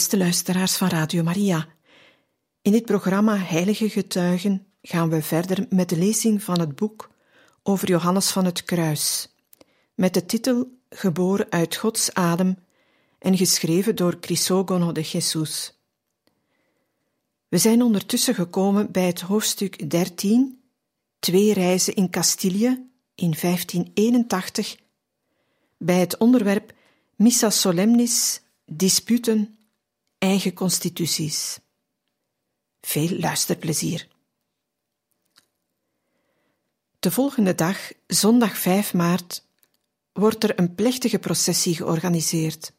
Beste luisteraars van Radio Maria, in dit programma Heilige Getuigen gaan we verder met de lezing van het boek over Johannes van het Kruis, met de titel Geboren uit Gods adem en geschreven door Crisogono de Jesus. We zijn ondertussen gekomen bij het hoofdstuk 13, Twee reizen in Castilië in 1581, bij het onderwerp Missa Solemnis, Disputen eigen constituties. Veel luisterplezier. De volgende dag, zondag 5 maart, wordt er een plechtige processie georganiseerd.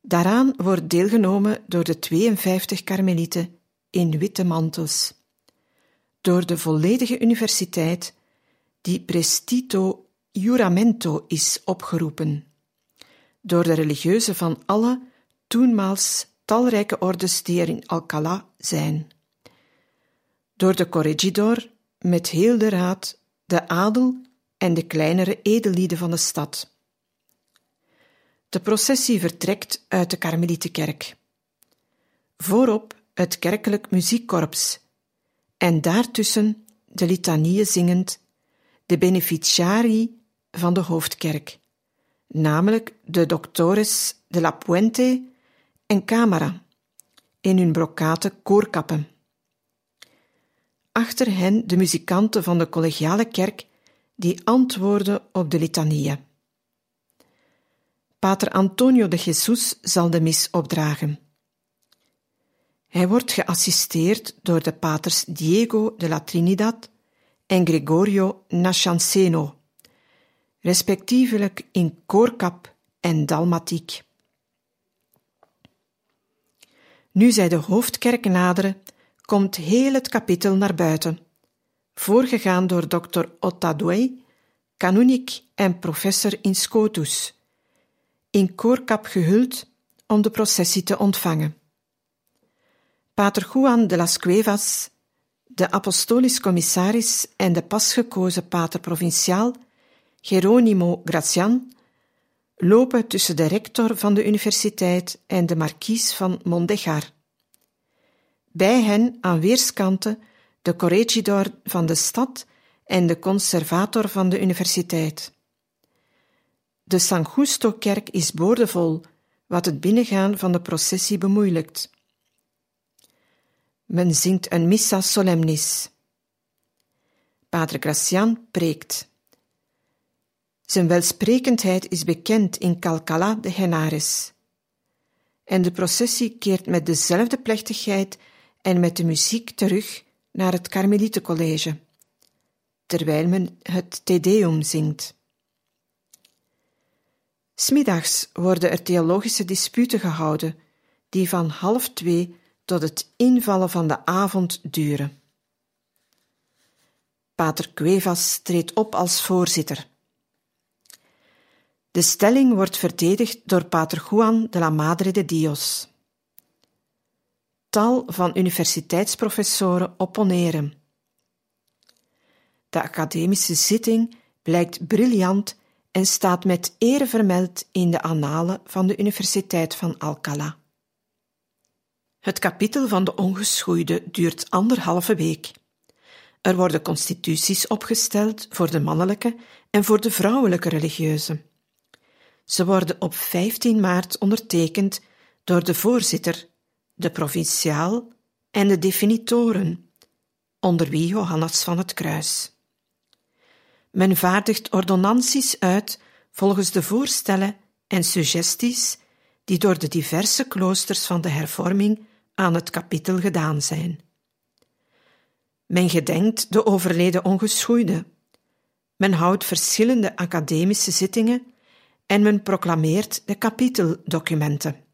Daaraan wordt deelgenomen door de 52 karmelieten in witte mantels, door de volledige universiteit die prestito juramento is opgeroepen, door de religieuzen van alle toenmaals talrijke ordes die er in Alcalá zijn. Door de corregidor, met heel de raad, de adel en de kleinere edellieden van de stad. De processie vertrekt uit de Karmelietenkerk. Voorop het kerkelijk muziekkorps en daartussen de litanieën zingend de beneficiarii van de hoofdkerk, namelijk de doctores de la Puente en camera in hun brokaten koorkappen. Achter hen de muzikanten van de collegiale kerk die antwoorden op de litanieën. Pater Antonio de Jesus zal de mis opdragen. Hij wordt geassisteerd door de paters Diego de la Trinidad en Gregorio Nascianceno, respectievelijk in koorkap en dalmatiek. Nu zij de hoofdkerk naderen, komt heel het kapittel naar buiten, voorgegaan door dokter Ottadouei, kanuniek en professor in Scotus, in koorkap gehuld om de processie te ontvangen. Pater Juan de las Cuevas, de apostolisch commissaris en de pasgekozen pater provinciaal, Geronimo Gracian, lopen tussen de rector van de universiteit en de markies van Mondejar. Bij hen aan weerskanten de corregidor van de stad en de conservator van de universiteit. De San Justo-kerk is boordevol, wat het binnengaan van de processie bemoeilijkt. Men zingt een missa solemnis. Pater Gracian preekt. Zijn welsprekendheid is bekend in Calcala de Henares. En de processie keert met dezelfde plechtigheid en met de muziek terug naar het Karmelietencollege, terwijl men het Te Deum zingt. Smiddags worden er theologische disputen gehouden, die van half twee tot het invallen van de avond duren. Pater Cuevas treedt op als voorzitter. De stelling wordt verdedigd door Pater Juan de la Madre de Dios. Tal van universiteitsprofessoren opponeren. De academische zitting blijkt briljant en staat met eer vermeld in de annalen van de Universiteit van Alcalá. Het kapitel van de ongeschoeide duurt anderhalve week. Er worden constituties opgesteld voor de mannelijke en voor de vrouwelijke religieuzen. Ze worden op 15 maart ondertekend door de voorzitter, de provinciaal en de definitoren, onder wie Johannes van het Kruis. Men vaardigt ordonnanties uit volgens de voorstellen en suggesties die door de diverse kloosters van de hervorming aan het kapittel gedaan zijn. Men gedenkt de overleden ongeschoeide, Men houdt verschillende academische zittingen en men proclameert de kapiteldocumenten.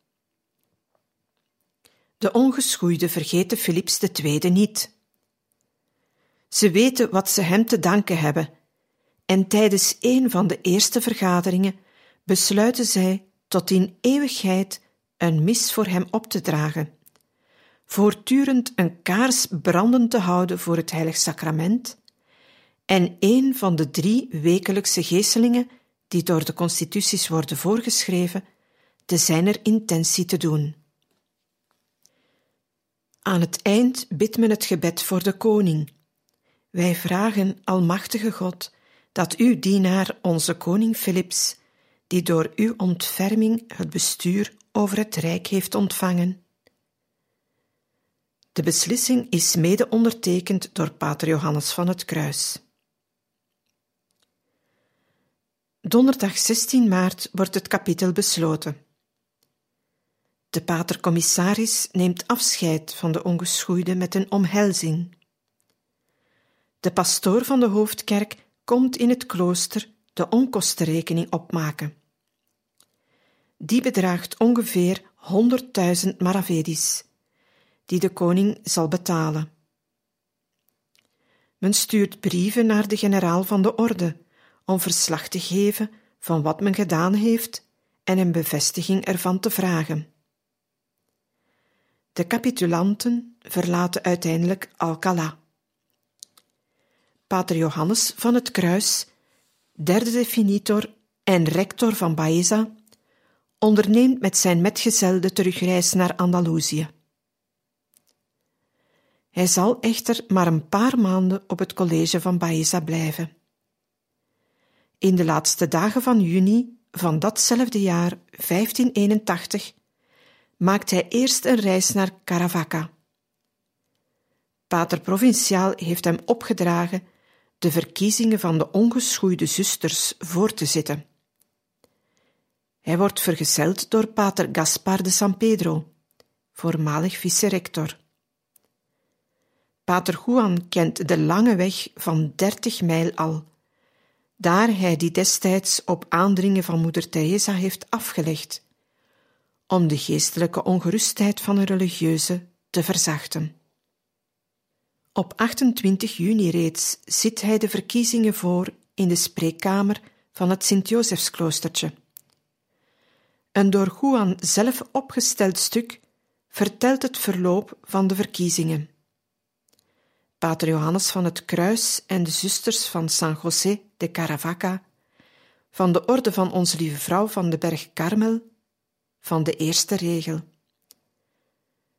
De ongeschoeide vergeten Philips II niet. Ze weten wat ze hem te danken hebben, en tijdens een van de eerste vergaderingen besluiten zij tot in eeuwigheid een mis voor hem op te dragen, voortdurend een kaars brandend te houden voor het heilig sacrament en een van de drie wekelijkse geestelingen die door de constituties worden voorgeschreven, te zijner intentie te doen. Aan het eind bidt men het gebed voor de koning. Wij vragen, Almachtige God, dat uw dienaar, onze koning Philips, die door uw ontferming het bestuur over het rijk heeft ontvangen. De beslissing is mede ondertekend door Pater Johannes van het Kruis. Donderdag 16 maart wordt het kapitel besloten. De patercommissaris neemt afscheid van de ongeschoeide met een omhelzing. De pastoor van de hoofdkerk komt in het klooster de onkostenrekening opmaken. Die bedraagt ongeveer 100.000 maravedis, die de koning zal betalen. Men stuurt brieven naar de generaal van de orde om verslag te geven van wat men gedaan heeft en een bevestiging ervan te vragen. De capitulanten verlaten uiteindelijk Alcala. Pater Johannes van het Kruis, derde definitor en rector van Baeza, onderneemt met zijn metgezel de terugreis naar Andalusië. Hij zal echter maar een paar maanden op het college van Baeza blijven. In de laatste dagen van juni van datzelfde jaar 1581 maakt hij eerst een reis naar Caravaca. Pater Provinciaal heeft hem opgedragen de verkiezingen van de ongeschoeide zusters voor te zitten. Hij wordt vergezeld door pater Gaspar de San Pedro, voormalig vice-rector. Pater Juan kent de lange weg van dertig mijl al, daar hij die destijds op aandringen van moeder Teresa heeft afgelegd, om de geestelijke ongerustheid van een religieuze te verzachten. Op 28 juni reeds zit hij de verkiezingen voor in de spreekkamer van het Sint-Josefskloostertje. Een door Juan zelf opgesteld stuk vertelt het verloop van de verkiezingen. Pater Johannes van het Kruis en de zusters van San José de Caravaca, van de Orde van Onze Lieve Vrouw van de Berg Karmel, van de eerste regel.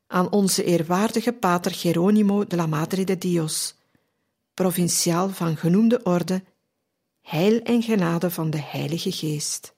Aan onze eerwaardige Pater Geronimo de la Madre de Dios, provinciaal van genoemde orde, heil en genade van de Heilige Geest.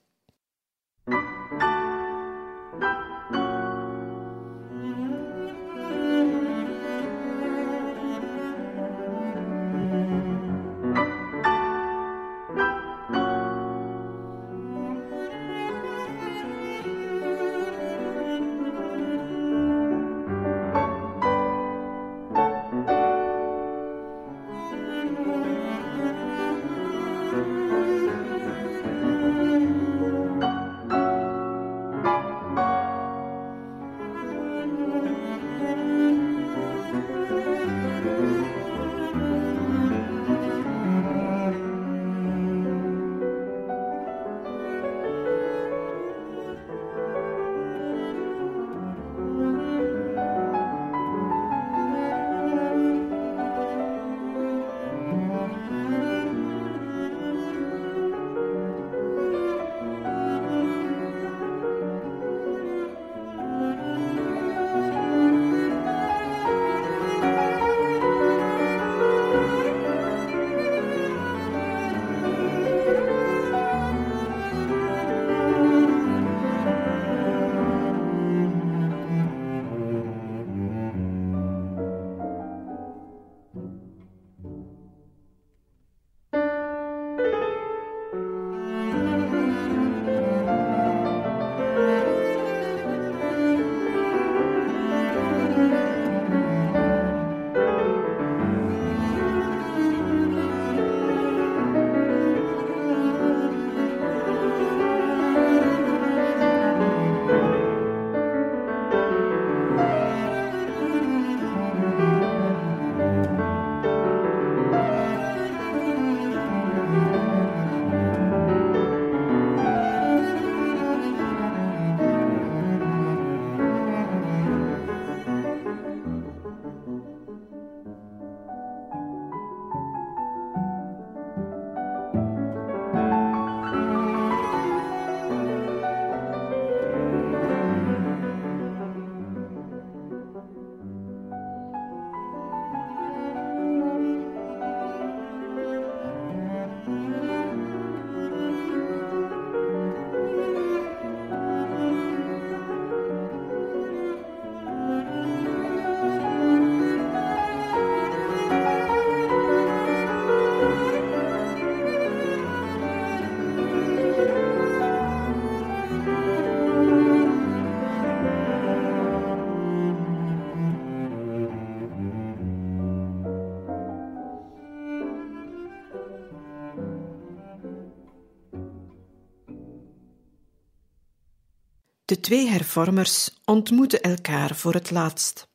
Twee hervormers ontmoeten elkaar voor het laatst.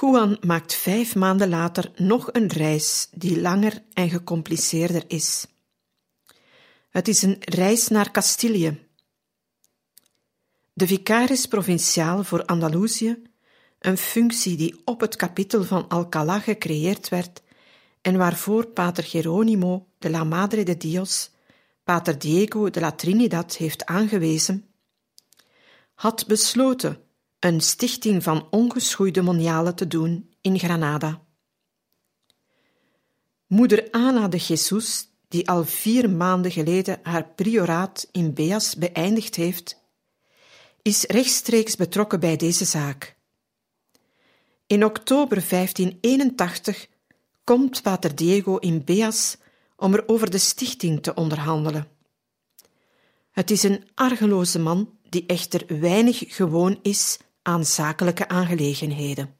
Juan maakt vijf maanden later nog een reis die langer en gecompliceerder is. Het is een reis naar Castilië. De vicaris provinciaal voor Andalusië, een functie die op het kapitel van Alcalá gecreëerd werd en waarvoor pater Geronimo de la Madre de Dios pater Diego de la Trinidad heeft aangewezen, had besloten een stichting van ongeschoeide monialen te doen in Granada. Moeder Ana de Jesus, die al vier maanden geleden haar prioraat in Beas beëindigd heeft, is rechtstreeks betrokken bij deze zaak. In oktober 1581 komt pater Diego in Beas om er over de stichting te onderhandelen. Het is een argeloze man die echter weinig gewoon is aan zakelijke aangelegenheden.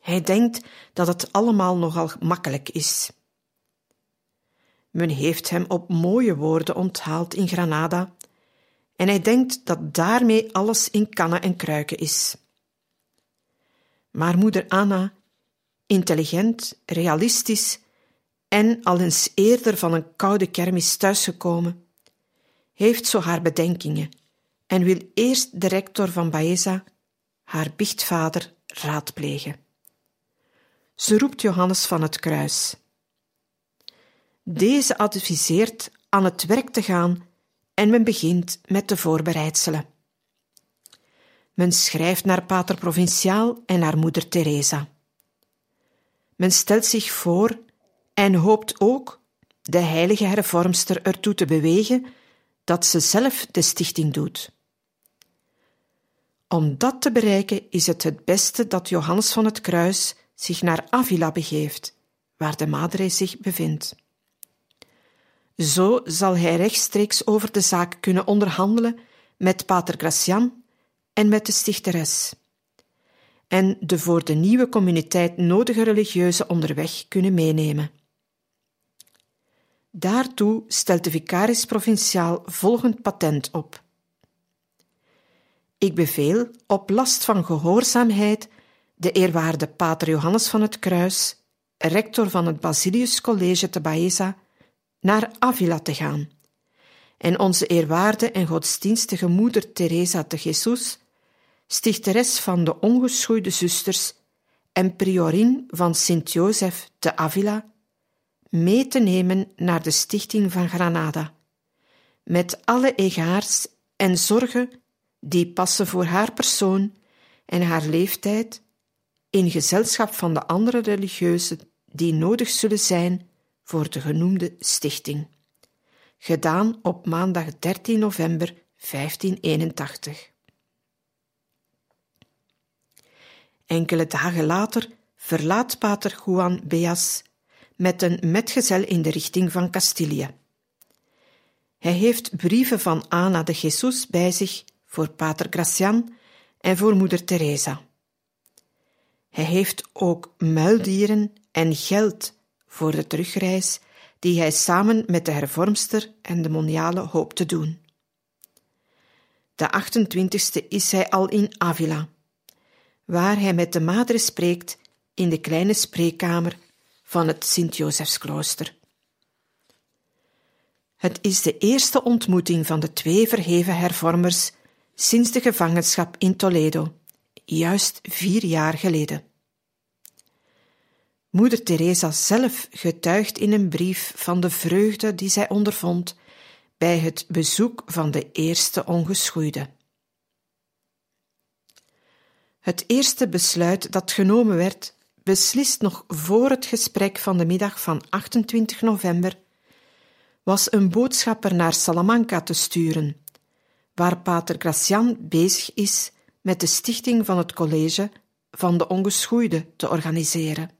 Hij denkt dat het allemaal nogal makkelijk is. Men heeft hem op mooie woorden onthaald in Granada en hij denkt dat daarmee alles in kannen en kruiken is. Maar moeder Anna, intelligent, realistisch en al eens eerder van een koude kermis thuisgekomen, heeft zo haar bedenkingen en wil eerst de rector van Baeza, haar biechtvader, raadplegen. Ze roept Johannes van het Kruis. Deze adviseert aan het werk te gaan en men begint met de voorbereidselen. Men schrijft naar Pater Provinciaal en naar Moeder Teresa. Men stelt zich voor en hoopt ook de heilige hervormster ertoe te bewegen dat ze zelf de stichting doet. Om dat te bereiken is het het beste dat Johannes van het Kruis zich naar Avila begeeft, waar de Madre zich bevindt. Zo zal hij rechtstreeks over de zaak kunnen onderhandelen met Pater Gracian en met de stichteres, en de voor de nieuwe communiteit nodige religieuze onderweg kunnen meenemen. Daartoe stelt de vicaris provinciaal volgend patent op. Ik beveel op last van gehoorzaamheid de eerwaarde Pater Johannes van het Kruis, rector van het Basilius College te Baeza, naar Avila te gaan en onze eerwaarde en godsdienstige moeder Teresa de Jesus, stichteres van de ongeschoeide zusters en priorin van Sint-Jozef te Avila, mee te nemen naar de stichting van Granada, met alle egaars en zorgen die passen voor haar persoon en haar leeftijd, in gezelschap van de andere religieuzen die nodig zullen zijn voor de genoemde stichting. Gedaan op maandag 13 november 1581. Enkele dagen later verlaat pater Juan Beas met een metgezel in de richting van Castilië. Hij heeft brieven van Ana de Jesus bij zich voor pater Gracian en voor moeder Teresa. Hij heeft ook muildieren en geld voor de terugreis die hij samen met de hervormster en de moniale hoopt te doen. De 28e is hij al in Avila, waar hij met de madre spreekt in de kleine spreekkamer van het Sint-Josefsklooster. Het is de eerste ontmoeting van de twee verheven hervormers sinds de gevangenschap in Toledo, juist vier jaar geleden. Moeder Teresa zelf getuigt in een brief van de vreugde die zij ondervond bij het bezoek van de eerste ongeschoeide. Het eerste besluit dat genomen werd, beslist nog voor het gesprek van de middag van 28 november, was een boodschapper naar Salamanca te sturen, waar pater Gracian bezig is met de stichting van het college van de ongeschoeide te organiseren.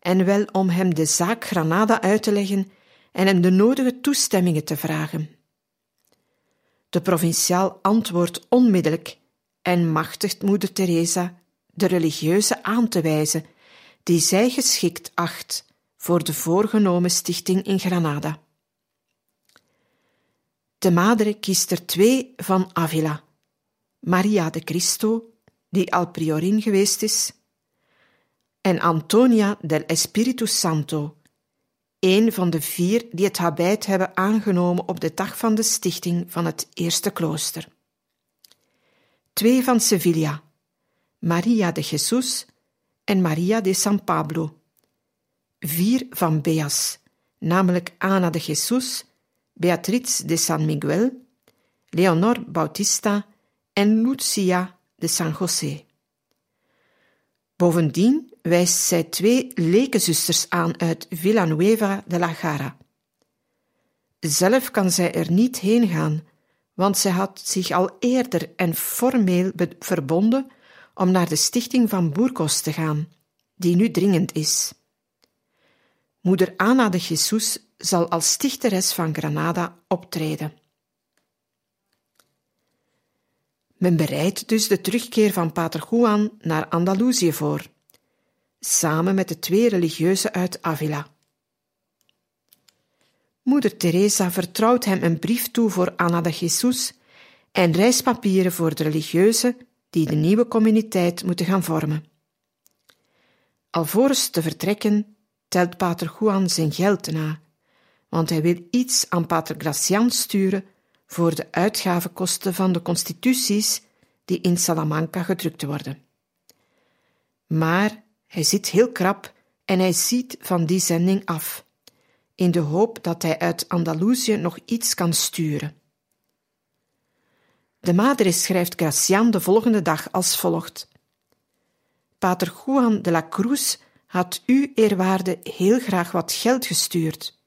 En wel om hem de zaak Granada uit te leggen en hem de nodige toestemmingen te vragen. De provinciaal antwoordt onmiddellijk en machtigt moeder Teresa de religieuze aan te wijzen die zij geschikt acht voor de voorgenomen stichting in Granada. De Madre kiest er twee van Avila: Maria de Cristo, die al priorin geweest is, en Antonia del Espiritu Santo, een van de vier die het habit hebben aangenomen op de dag van de stichting van het eerste klooster. Twee van Sevilla, Maria de Jesus en Maria de San Pablo. Vier van Beas, namelijk Ana de Jesus, Beatriz de San Miguel, Leonor Bautista en Lucia de San José. Bovendien wijst zij twee lekenzusters aan uit Villanueva de la Gara. Zelf kan zij er niet heen gaan, want zij had zich al eerder en formeel verbonden om naar de stichting van Burgos te gaan, die nu dringend is. Moeder Ana de Jesus zal als stichteres van Granada optreden. Men bereidt dus de terugkeer van Pater Juan naar Andalusië voor, samen met de twee religieuzen uit Avila. Moeder Teresa vertrouwt hem een brief toe voor Anna de Jesus en reispapieren voor de religieuzen die de nieuwe communiteit moeten gaan vormen. Alvorens te vertrekken telt Pater Juan zijn geld na, want hij wil iets aan Pater Gracian sturen voor de uitgavenkosten van de constituties die in Salamanca gedrukt worden. Maar hij zit heel krap en hij ziet van die zending af, in de hoop dat hij uit Andalusië nog iets kan sturen. De madre schrijft Gracian de volgende dag als volgt: Pater Juan de la Cruz had u, eerwaarde, heel graag wat geld gestuurd.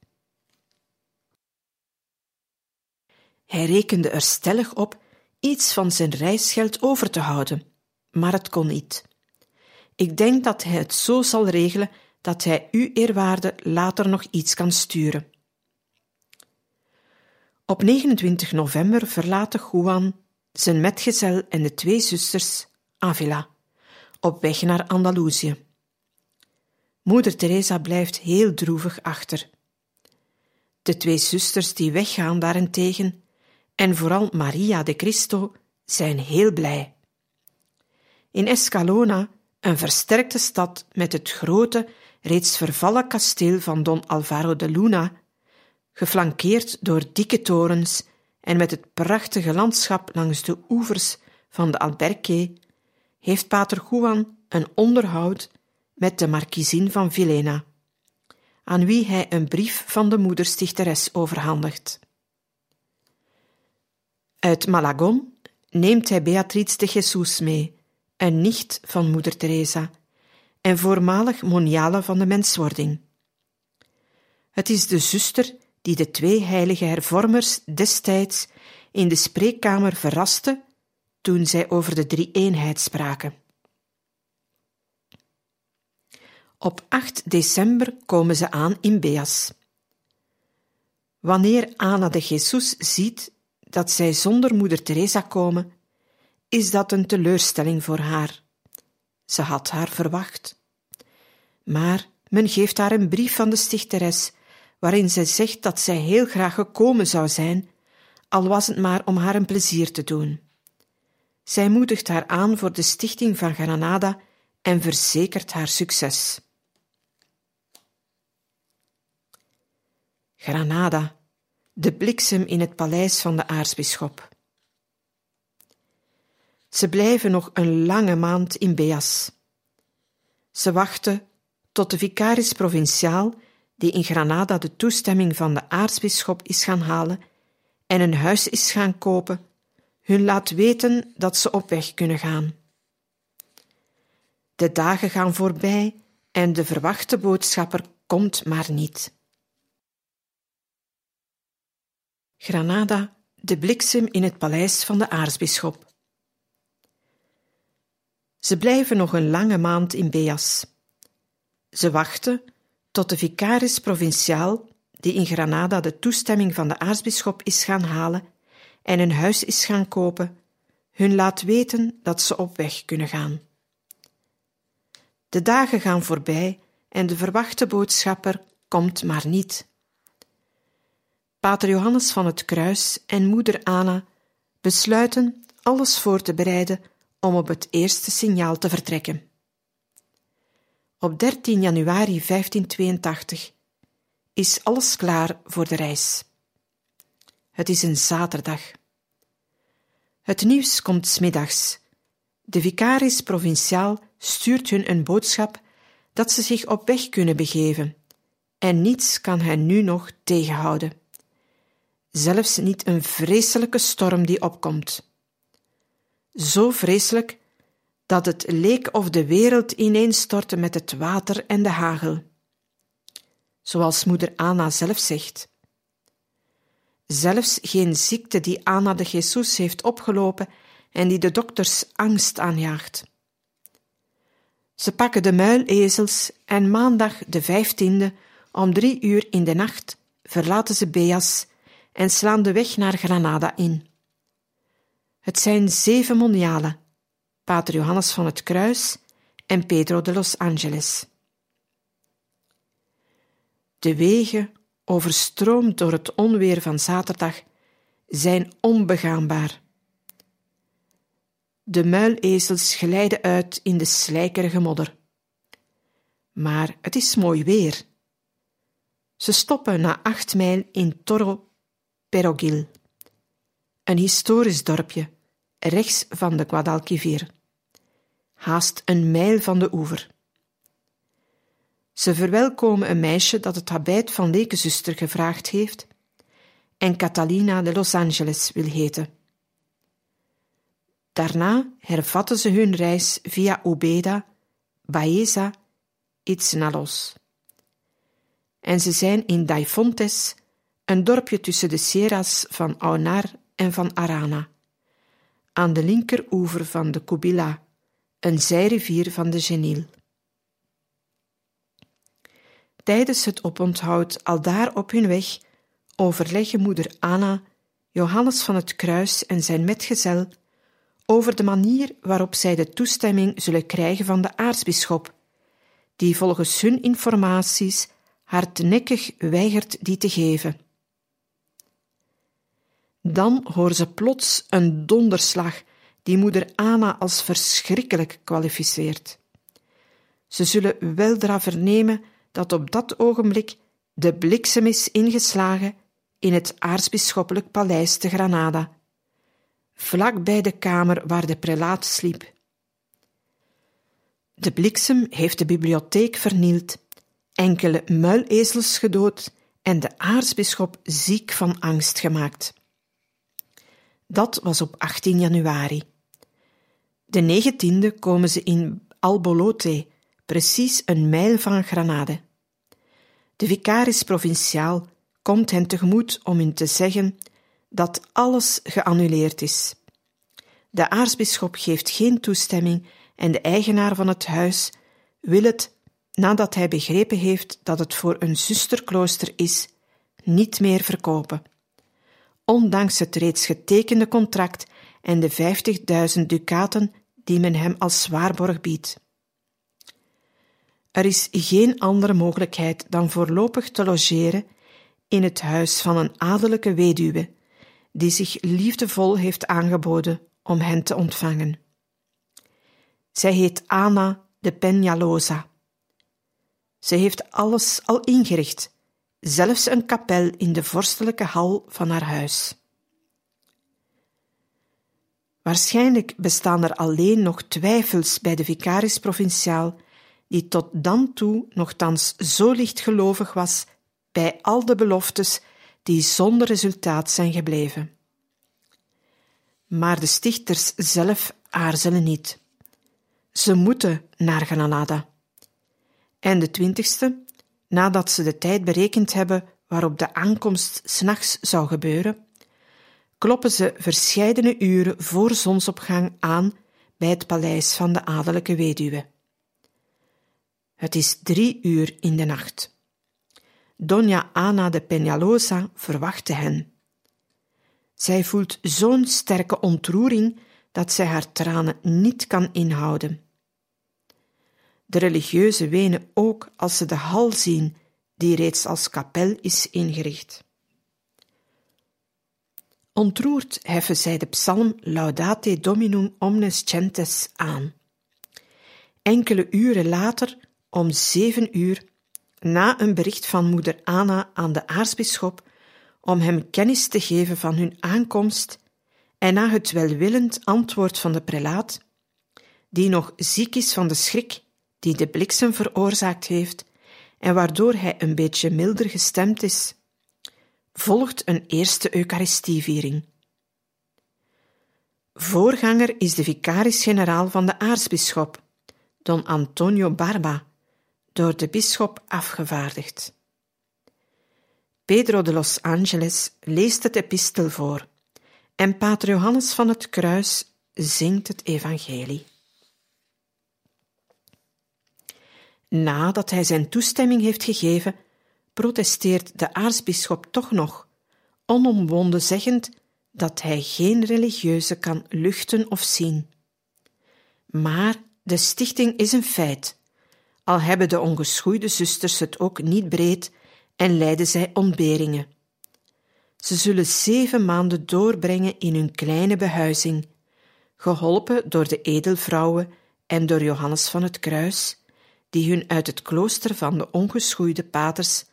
Hij rekende er stellig op iets van zijn reisgeld over te houden, maar het kon niet. Ik denk dat hij het zo zal regelen dat hij u, eerwaarde, later nog iets kan sturen. Op 29 november verlaten Juan, zijn metgezel en de twee zusters Avila, op weg naar Andalusië. Moeder Teresa blijft heel droevig achter. De twee zusters die weggaan daarentegen en vooral Maria de Cristo zijn heel blij. In Escalona, een versterkte stad met het grote, reeds vervallen kasteel van Don Alvaro de Luna, geflankeerd door dikke torens en met het prachtige landschap langs de oevers van de Alberque, heeft Pater Juan een onderhoud met de markiezin van Villena, aan wie hij een brief van de moederstichteres overhandigt. Uit Malagon neemt hij Beatriz de Jesus mee, een nicht van moeder Teresa en voormalig moniale van de menswording. Het is de zuster die de twee heilige hervormers destijds in de spreekkamer verraste toen zij over de drie-eenheid spraken. Op 8 december komen ze aan in Beas. Wanneer Ana de Jesus ziet dat zij zonder moeder Teresa komen, is dat een teleurstelling voor haar. Ze had haar verwacht. Maar men geeft haar een brief van de stichteres, waarin zij zegt dat zij heel graag gekomen zou zijn, al was het maar om haar een plezier te doen. Zij moedigt haar aan voor de stichting van Granada en verzekert haar succes. Granada, de bliksem in het paleis van de aartsbisschop. Ze blijven nog een lange maand in Beas. Ze wachten tot de vicaris provinciaal, die in Granada de toestemming van de aartsbisschop is gaan halen en een huis is gaan kopen, hun laat weten dat ze op weg kunnen gaan. De dagen gaan voorbij en de verwachte boodschapper komt maar niet. Granada, de bliksem in het paleis van de aartsbisschop. Ze blijven nog een lange maand in Beas. Ze wachten tot de vicaris provinciaal, die in Granada de toestemming van de aartsbisschop is gaan halen en een huis is gaan kopen, hun laat weten dat ze op weg kunnen gaan. De dagen gaan voorbij en de verwachte boodschapper komt maar niet. Pater Johannes van het Kruis en moeder Anna besluiten alles voor te bereiden om op het eerste signaal te vertrekken. Op 13 januari 1582 is alles klaar voor de reis. Het is een zaterdag. Het nieuws komt smiddags. De vicaris provinciaal stuurt hun een boodschap dat ze zich op weg kunnen begeven, en niets kan hen nu nog tegenhouden. Zelfs niet een vreselijke storm die opkomt. Zo vreselijk dat het leek of de wereld ineenstortte met het water en de hagel. Zoals moeder Anna zelf zegt. Zelfs geen ziekte die Anna de Jesus heeft opgelopen en die de dokters angst aanjaagt. Ze pakken de muilezels en maandag de vijftiende om drie uur in de nacht verlaten ze Beas en slaan de weg naar Granada in. Het zijn zeven monialen, Pater Johannes van het Kruis en Pedro de Los Angeles. De wegen, overstroomd door het onweer van zaterdag, zijn onbegaanbaar. De muilezels glijden uit in de slijkerige modder. Maar het is mooi weer. Ze stoppen na acht mijl in Toro Perogil, een historisch dorpje rechts van de Guadalquivir, haast een mijl van de oever. Ze verwelkomen een meisje dat het habit van lekenzuster gevraagd heeft en Catalina de Los Angeles wil heten. Daarna hervatten ze hun reis via Ubeda, Baeza, Itzenalos. En ze zijn in Daifontes, een dorpje tussen de sierras van Aunar en van Arana, aan de linkeroever van de Kubila, een zijrivier van de Genil. Tijdens het oponthoud al daar op hun weg overleggen moeder Anna, Johannes van het Kruis en zijn metgezel over de manier waarop zij de toestemming zullen krijgen van de aartsbisschop, die volgens hun informaties hardnekkig weigert die te geven. Dan horen ze plots een donderslag die moeder Anna als verschrikkelijk kwalificeert. Ze zullen weldra vernemen dat op dat ogenblik de bliksem is ingeslagen in het aartsbisschoppelijk paleis te Granada, vlak bij de kamer waar de prelaat sliep. De bliksem heeft de bibliotheek vernield, enkele muilezels gedood en de aartsbisschop ziek van angst gemaakt. Dat was op 18 januari. De 19e komen ze in Albolote, precies een mijl van Granade. De vicaris provinciaal komt hen tegemoet om hun te zeggen dat alles geannuleerd is. De aartsbisschop geeft geen toestemming en de eigenaar van het huis wil het, nadat hij begrepen heeft dat het voor een zusterklooster is, niet meer verkopen. Ondanks het reeds getekende contract en de vijftigduizend ducaten die men hem als waarborg biedt. Er is geen andere mogelijkheid dan voorlopig te logeren in het huis van een adellijke weduwe, die zich liefdevol heeft aangeboden om hen te ontvangen. Zij heet Anna de Peñalosa. Ze heeft alles al ingericht, zelfs een kapel in de vorstelijke hal van haar huis. Waarschijnlijk bestaan er alleen nog twijfels bij de vicaris provinciaal, die tot dan toe nogthans zo lichtgelovig was bij al de beloftes die zonder resultaat zijn gebleven. Maar de stichters zelf aarzelen niet. Ze moeten naar Granada. En de twintigste, nadat ze de tijd berekend hebben waarop de aankomst s'nachts zou gebeuren, kloppen ze verscheidene uren voor zonsopgang aan bij het paleis van de adellijke weduwe. Het is drie uur in de nacht. Dona Ana de Peñalosa verwachtte hen. Zij voelt zo'n sterke ontroering dat zij haar tranen niet kan inhouden. De religieuzen wenen ook als ze de hal zien, die reeds als kapel is ingericht. Ontroerd heffen zij de psalm Laudate Dominum omnes gentes aan. Enkele uren later, om zeven uur, na een bericht van moeder Anna aan de aartsbisschop om hem kennis te geven van hun aankomst, en na het welwillend antwoord van de prelaat, die nog ziek is van de schrik die de bliksem veroorzaakt heeft en waardoor hij een beetje milder gestemd is, volgt een eerste Eucharistieviering. Voorganger is de vicaris-generaal van de aartsbisschop, Don Antonio Barba, door de bisschop afgevaardigd. Pedro de los Angeles leest het epistel voor en Pater Johannes van het Kruis zingt het evangelie. Nadat hij zijn toestemming heeft gegeven, protesteert de aartsbisschop toch nog, onomwonden zeggend dat hij geen religieuze kan luchten of zien. Maar de stichting is een feit, al hebben de ongeschoeide zusters het ook niet breed en lijden zij ontberingen. Ze zullen zeven maanden doorbrengen in hun kleine behuizing, geholpen door de edelvrouwen en door Johannes van het Kruis, die hun uit het klooster van de ongeschoeide paters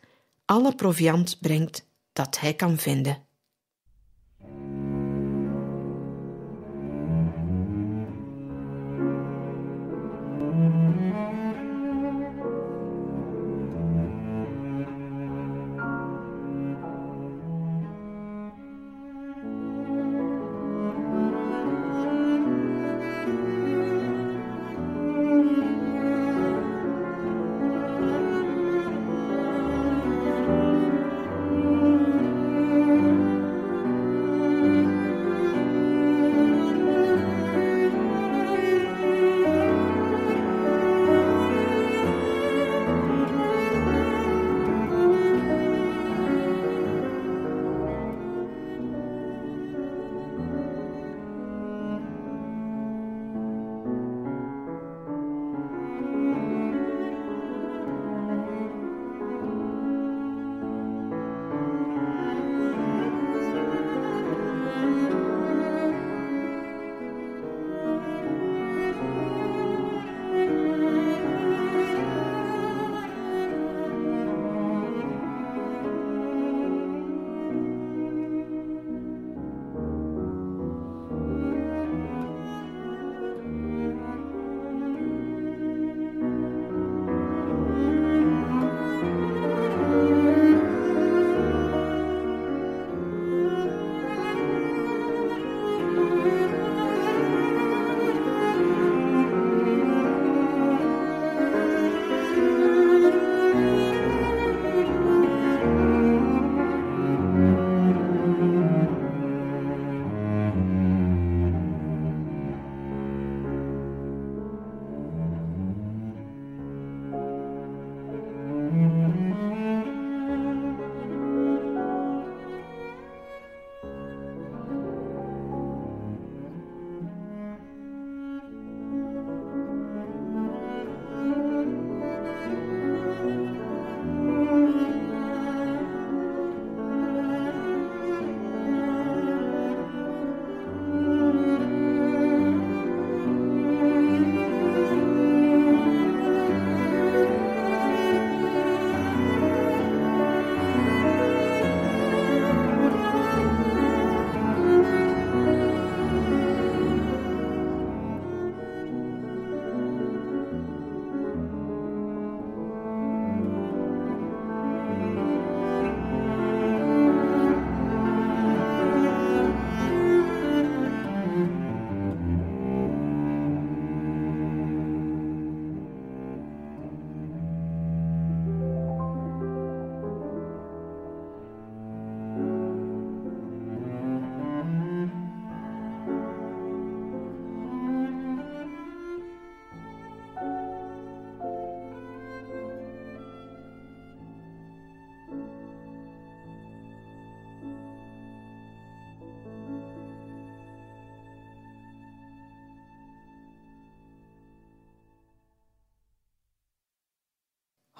alle proviand brengt dat hij kan vinden.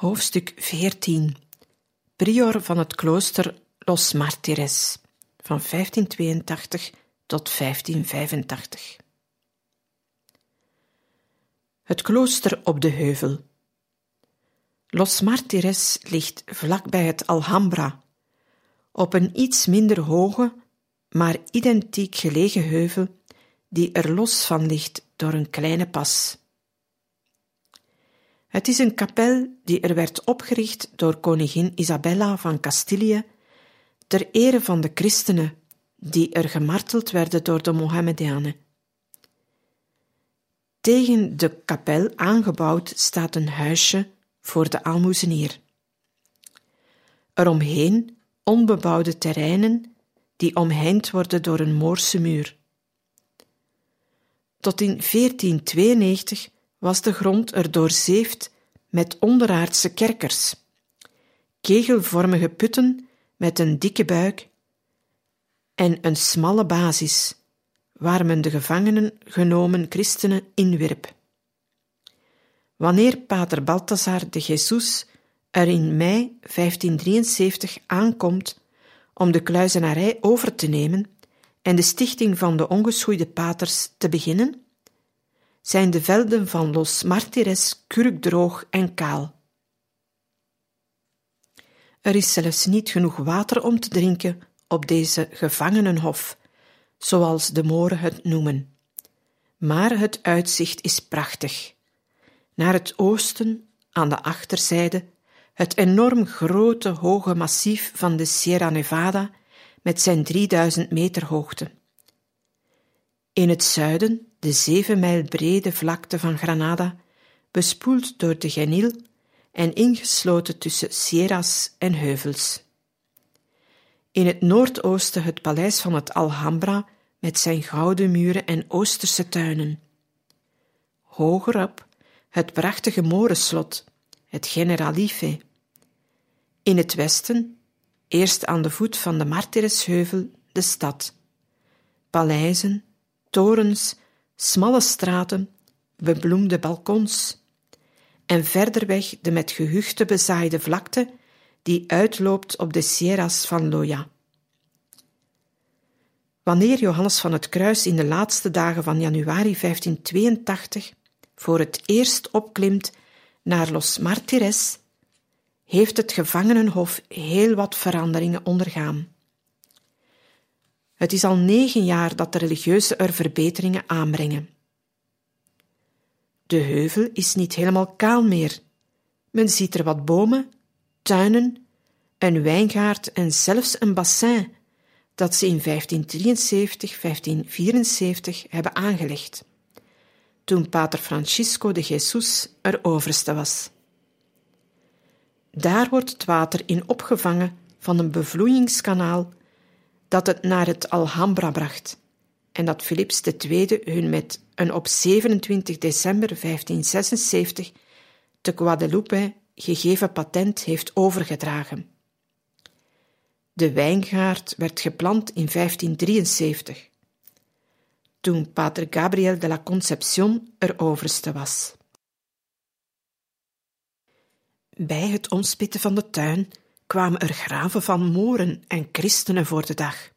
Hoofdstuk 14 Prior van het klooster Los Martires van 1582 tot 1585. Het klooster op de heuvel. Los Martires ligt vlak bij het Alhambra, op een iets minder hoge, maar identiek gelegen heuvel die er los van ligt door een kleine pas. Het is een kapel die er werd opgericht door koningin Isabella van Castilië ter ere van de christenen die er gemarteld werden door de Mohammedanen. Tegen de kapel aangebouwd staat een huisje voor de aalmoezenier. Eromheen onbebouwde terreinen die omheind worden door een Moorse muur. Tot in 1492 was de grond er doorzeefd met onderaardse kerkers, kegelvormige putten met een dikke buik en een smalle basis, waar men de gevangenen genomen christenen inwierp. Wanneer pater Balthasar de Jesus er in mei 1573 aankomt om de kluizenarij over te nemen en de stichting van de ongeschoeide paters te beginnen, zijn de velden van Los Martires kurkdroog en kaal. Er is zelfs niet genoeg water om te drinken op deze gevangenenhof, zoals de Moren het noemen. Maar het uitzicht is prachtig. Naar het oosten, aan de achterzijde, het enorm grote hoge massief van de Sierra Nevada met zijn 3000 meter hoogte. In het zuiden de zeven mijl brede vlakte van Granada, bespoeld door de Genil en ingesloten tussen sierras en heuvels. In het noordoosten het paleis van het Alhambra met zijn gouden muren en oosterse tuinen. Hogerop het prachtige morenslot, het Generalife. In het westen, eerst aan de voet van de Martiresheuvel, de stad. Paleizen, torens, smalle straten, bebloemde balkons en verder weg de met gehuchten bezaaide vlakte die uitloopt op de sierras van Loya. Wanneer Johannes van het Kruis in de laatste dagen van januari 1582 voor het eerst opklimt naar Los Martires, heeft het gevangenenhof heel wat veranderingen ondergaan. Het is al negen jaar dat de religieuze er verbeteringen aanbrengen. De heuvel is niet helemaal kaal meer. Men ziet er wat bomen, tuinen, een wijngaard en zelfs een bassin dat ze in 1573, 1574 hebben aangelegd, toen pater Francisco de Jesus er overste was. Daar wordt het water in opgevangen van een bevloeiingskanaal dat het naar het Alhambra bracht en dat Philips II hun met een op 27 december 1576 te Guadeloupe gegeven patent heeft overgedragen. De wijngaard werd geplant in 1573, toen pater Gabriel de la Concepción er overste was. Bij het omspitten van de tuin kwamen er graven van moren en christenen voor de dag.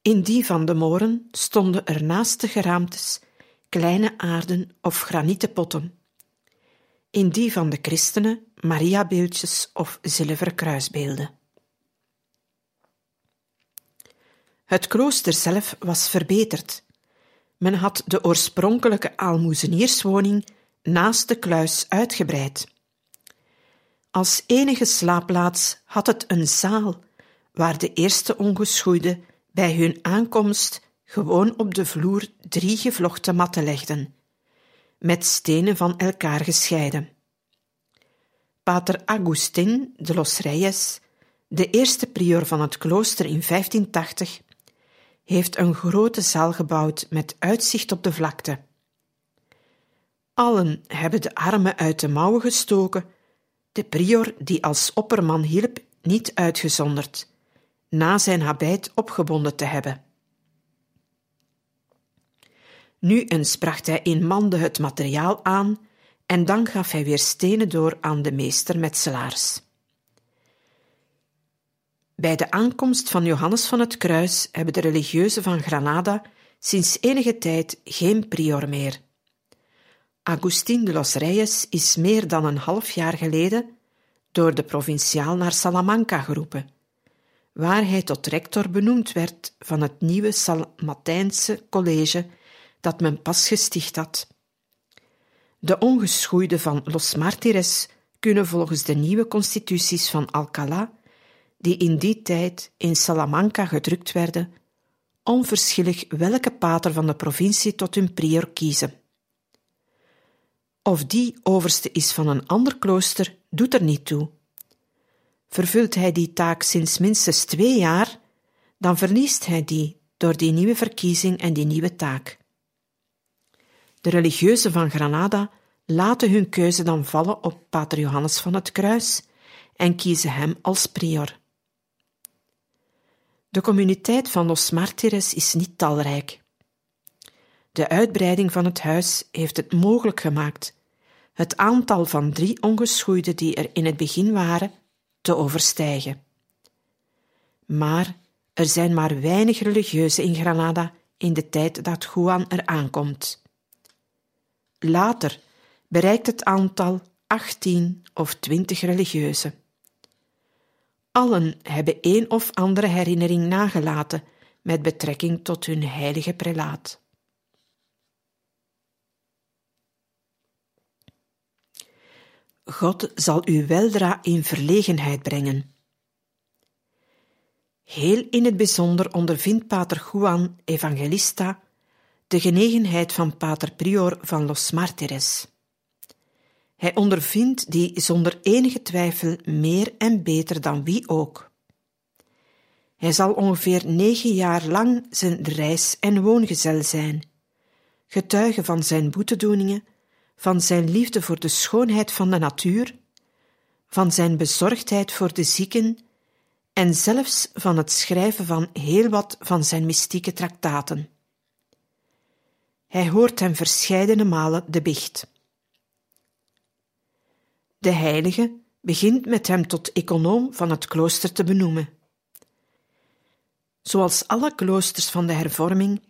In die van de moren stonden er naast de geraamtes kleine aarden of granieten potten. In die van de christenen Mariabeeldjes of zilveren kruisbeelden. Het klooster zelf was verbeterd. Men had de oorspronkelijke aalmoezenierswoning naast de kluis uitgebreid. Als enige slaapplaats had het een zaal waar de eerste ongeschoeide bij hun aankomst gewoon op de vloer drie gevlochten matten legden, met stenen van elkaar gescheiden. Pater Agustin de los Reyes, de eerste prior van het klooster in 1580, heeft een grote zaal gebouwd met uitzicht op de vlakte. Allen hebben de armen uit de mouwen gestoken, de prior die als opperman hielp niet uitgezonderd na zijn habit opgebonden te hebben. Nu eens bracht hij in manden het materiaal aan en dan gaf hij weer stenen door aan de meester metselaars. Bij de aankomst van Johannes van het Kruis hebben de religieuzen van Granada sinds enige tijd geen prior meer. Agustín de los Reyes is meer dan een half jaar geleden door de provinciaal naar Salamanca geroepen, waar hij tot rector benoemd werd van het nieuwe Salmatijnse college dat men pas gesticht had. De ongeschoeiden van Los Martires kunnen volgens de nieuwe constituties van Alcalá, die in die tijd in Salamanca gedrukt werden, onverschillig welke pater van de provincie tot hun prior kiezen. Of die overste is van een ander klooster, doet er niet toe. Vervult hij die taak sinds minstens twee jaar, dan verliest hij die door die nieuwe verkiezing en die nieuwe taak. De religieuzen van Granada laten hun keuze dan vallen op Pater Johannes van het Kruis en kiezen hem als prior. De communiteit van Los Martires is niet talrijk. De uitbreiding van het huis heeft het mogelijk gemaakt het aantal van drie ongeschoeiden die er in het begin waren te overstijgen. Maar er zijn maar weinig religieuzen in Granada in de tijd dat Juan er aankomt. Later bereikt het aantal 18 of 20 religieuzen. Allen hebben een of andere herinnering nagelaten met betrekking tot hun heilige prelaat. God zal u weldra in verlegenheid brengen. Heel in het bijzonder ondervindt Pater Juan Evangelista de genegenheid van Pater Prior van Los Martires. Hij ondervindt die zonder enige twijfel meer en beter dan wie ook. Hij zal ongeveer negen jaar lang zijn reis- en woongezel zijn, getuige van zijn boetedoeningen van zijn liefde voor de schoonheid van de natuur, van zijn bezorgdheid voor de zieken en zelfs van het schrijven van heel wat van zijn mystieke traktaten. Hij hoort hem verscheidene malen de bicht. De heilige begint met hem tot econoom van het klooster te benoemen. Zoals alle kloosters van de hervorming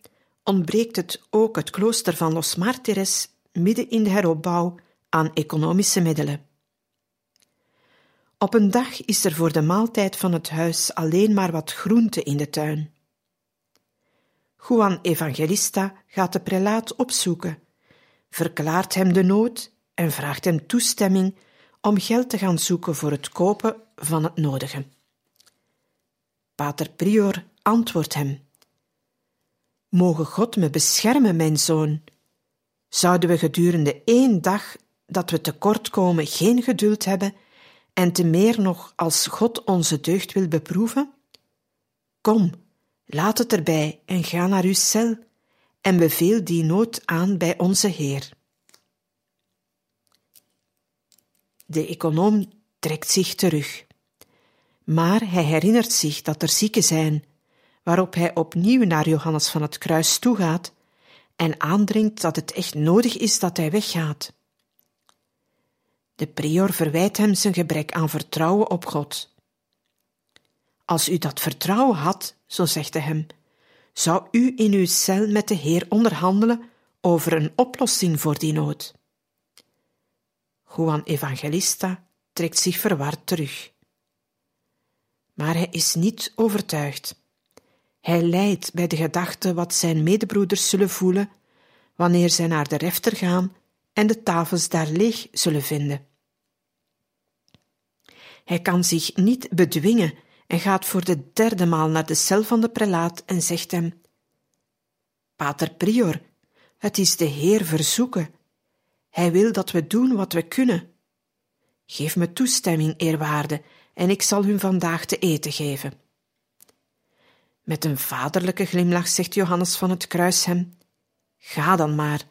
ontbreekt het ook het klooster van Los Martires midden in de heropbouw aan economische middelen. Op een dag is er voor de maaltijd van het huis alleen maar wat groente in de tuin. Juan Evangelista gaat de prelaat opzoeken, verklaart hem de nood en vraagt hem toestemming om geld te gaan zoeken voor het kopen van het nodige. Pater Prior antwoordt hem: Mogen God me beschermen, mijn zoon, Zouden we gedurende één dag dat we tekort komen geen geduld hebben en te meer nog als God onze deugd wil beproeven? Kom, laat het erbij en ga naar uw cel en beveel die nood aan bij onze Heer. De econoom trekt zich terug, maar hij herinnert zich dat er zieken zijn, waarop hij opnieuw naar Johannes van het Kruis toegaat en aandringt dat het echt nodig is dat hij weggaat. De prior verwijt hem zijn gebrek aan vertrouwen op God. Als u dat vertrouwen had, zo zegt hij hem, zou u in uw cel met de Heer onderhandelen over een oplossing voor die nood. Juan Evangelista trekt zich verward terug. Maar hij is niet overtuigd. Hij lijdt bij de gedachte wat zijn medebroeders zullen voelen wanneer zij naar de refter gaan en de tafels daar leeg zullen vinden. Hij kan zich niet bedwingen en gaat voor de derde maal naar de cel van de prelaat en zegt hem: Pater Prior, het is de Heer verzoeken. Hij wil dat we doen wat we kunnen. Geef me toestemming, eerwaarde, en ik zal hun vandaag te eten geven. Met een vaderlijke glimlach zegt Johannes van het Kruis hem: Ga dan maar,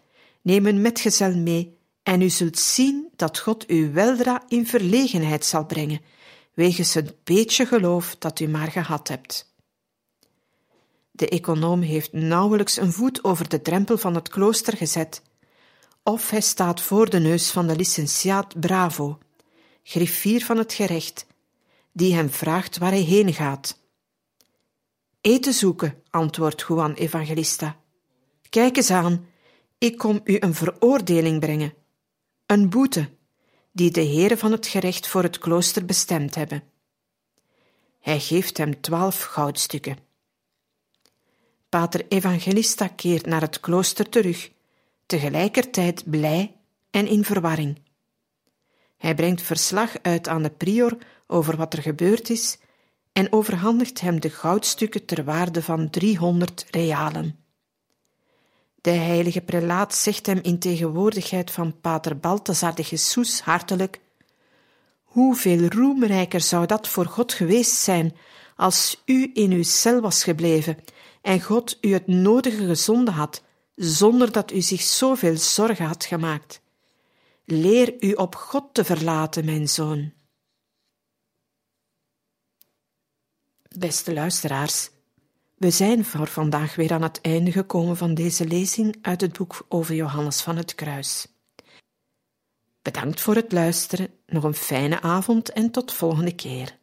neem een metgezel mee, en u zult zien dat God u weldra in verlegenheid zal brengen, wegens het beetje geloof dat u maar gehad hebt. De econoom heeft nauwelijks een voet over de drempel van het klooster gezet, of hij staat voor de neus van de licentiaat Bravo, griffier van het gerecht, die hem vraagt waar hij heen gaat. Eten zoeken, antwoordt Juan Evangelista. Kijk eens aan, ik kom u een veroordeling brengen, een boete, die de heren van het gerecht voor het klooster bestemd hebben. Hij geeft hem twaalf goudstukken. Pater Evangelista keert naar het klooster terug, tegelijkertijd blij en in verwarring. Hij brengt verslag uit aan de prior over wat er gebeurd is en overhandigt hem de goudstukken ter waarde van driehonderd realen. De heilige prelaat zegt hem in tegenwoordigheid van pater Balthazar de Jesus hartelijk Hoeveel roemrijker zou dat voor God geweest zijn als u in uw cel was gebleven en God u het nodige gezonden had, zonder dat u zich zoveel zorgen had gemaakt. Leer u op God te verlaten, mijn zoon. Beste luisteraars, we zijn voor vandaag weer aan het einde gekomen van deze lezing uit het boek over Johannes van het Kruis. Bedankt voor het luisteren, nog een fijne avond en tot volgende keer.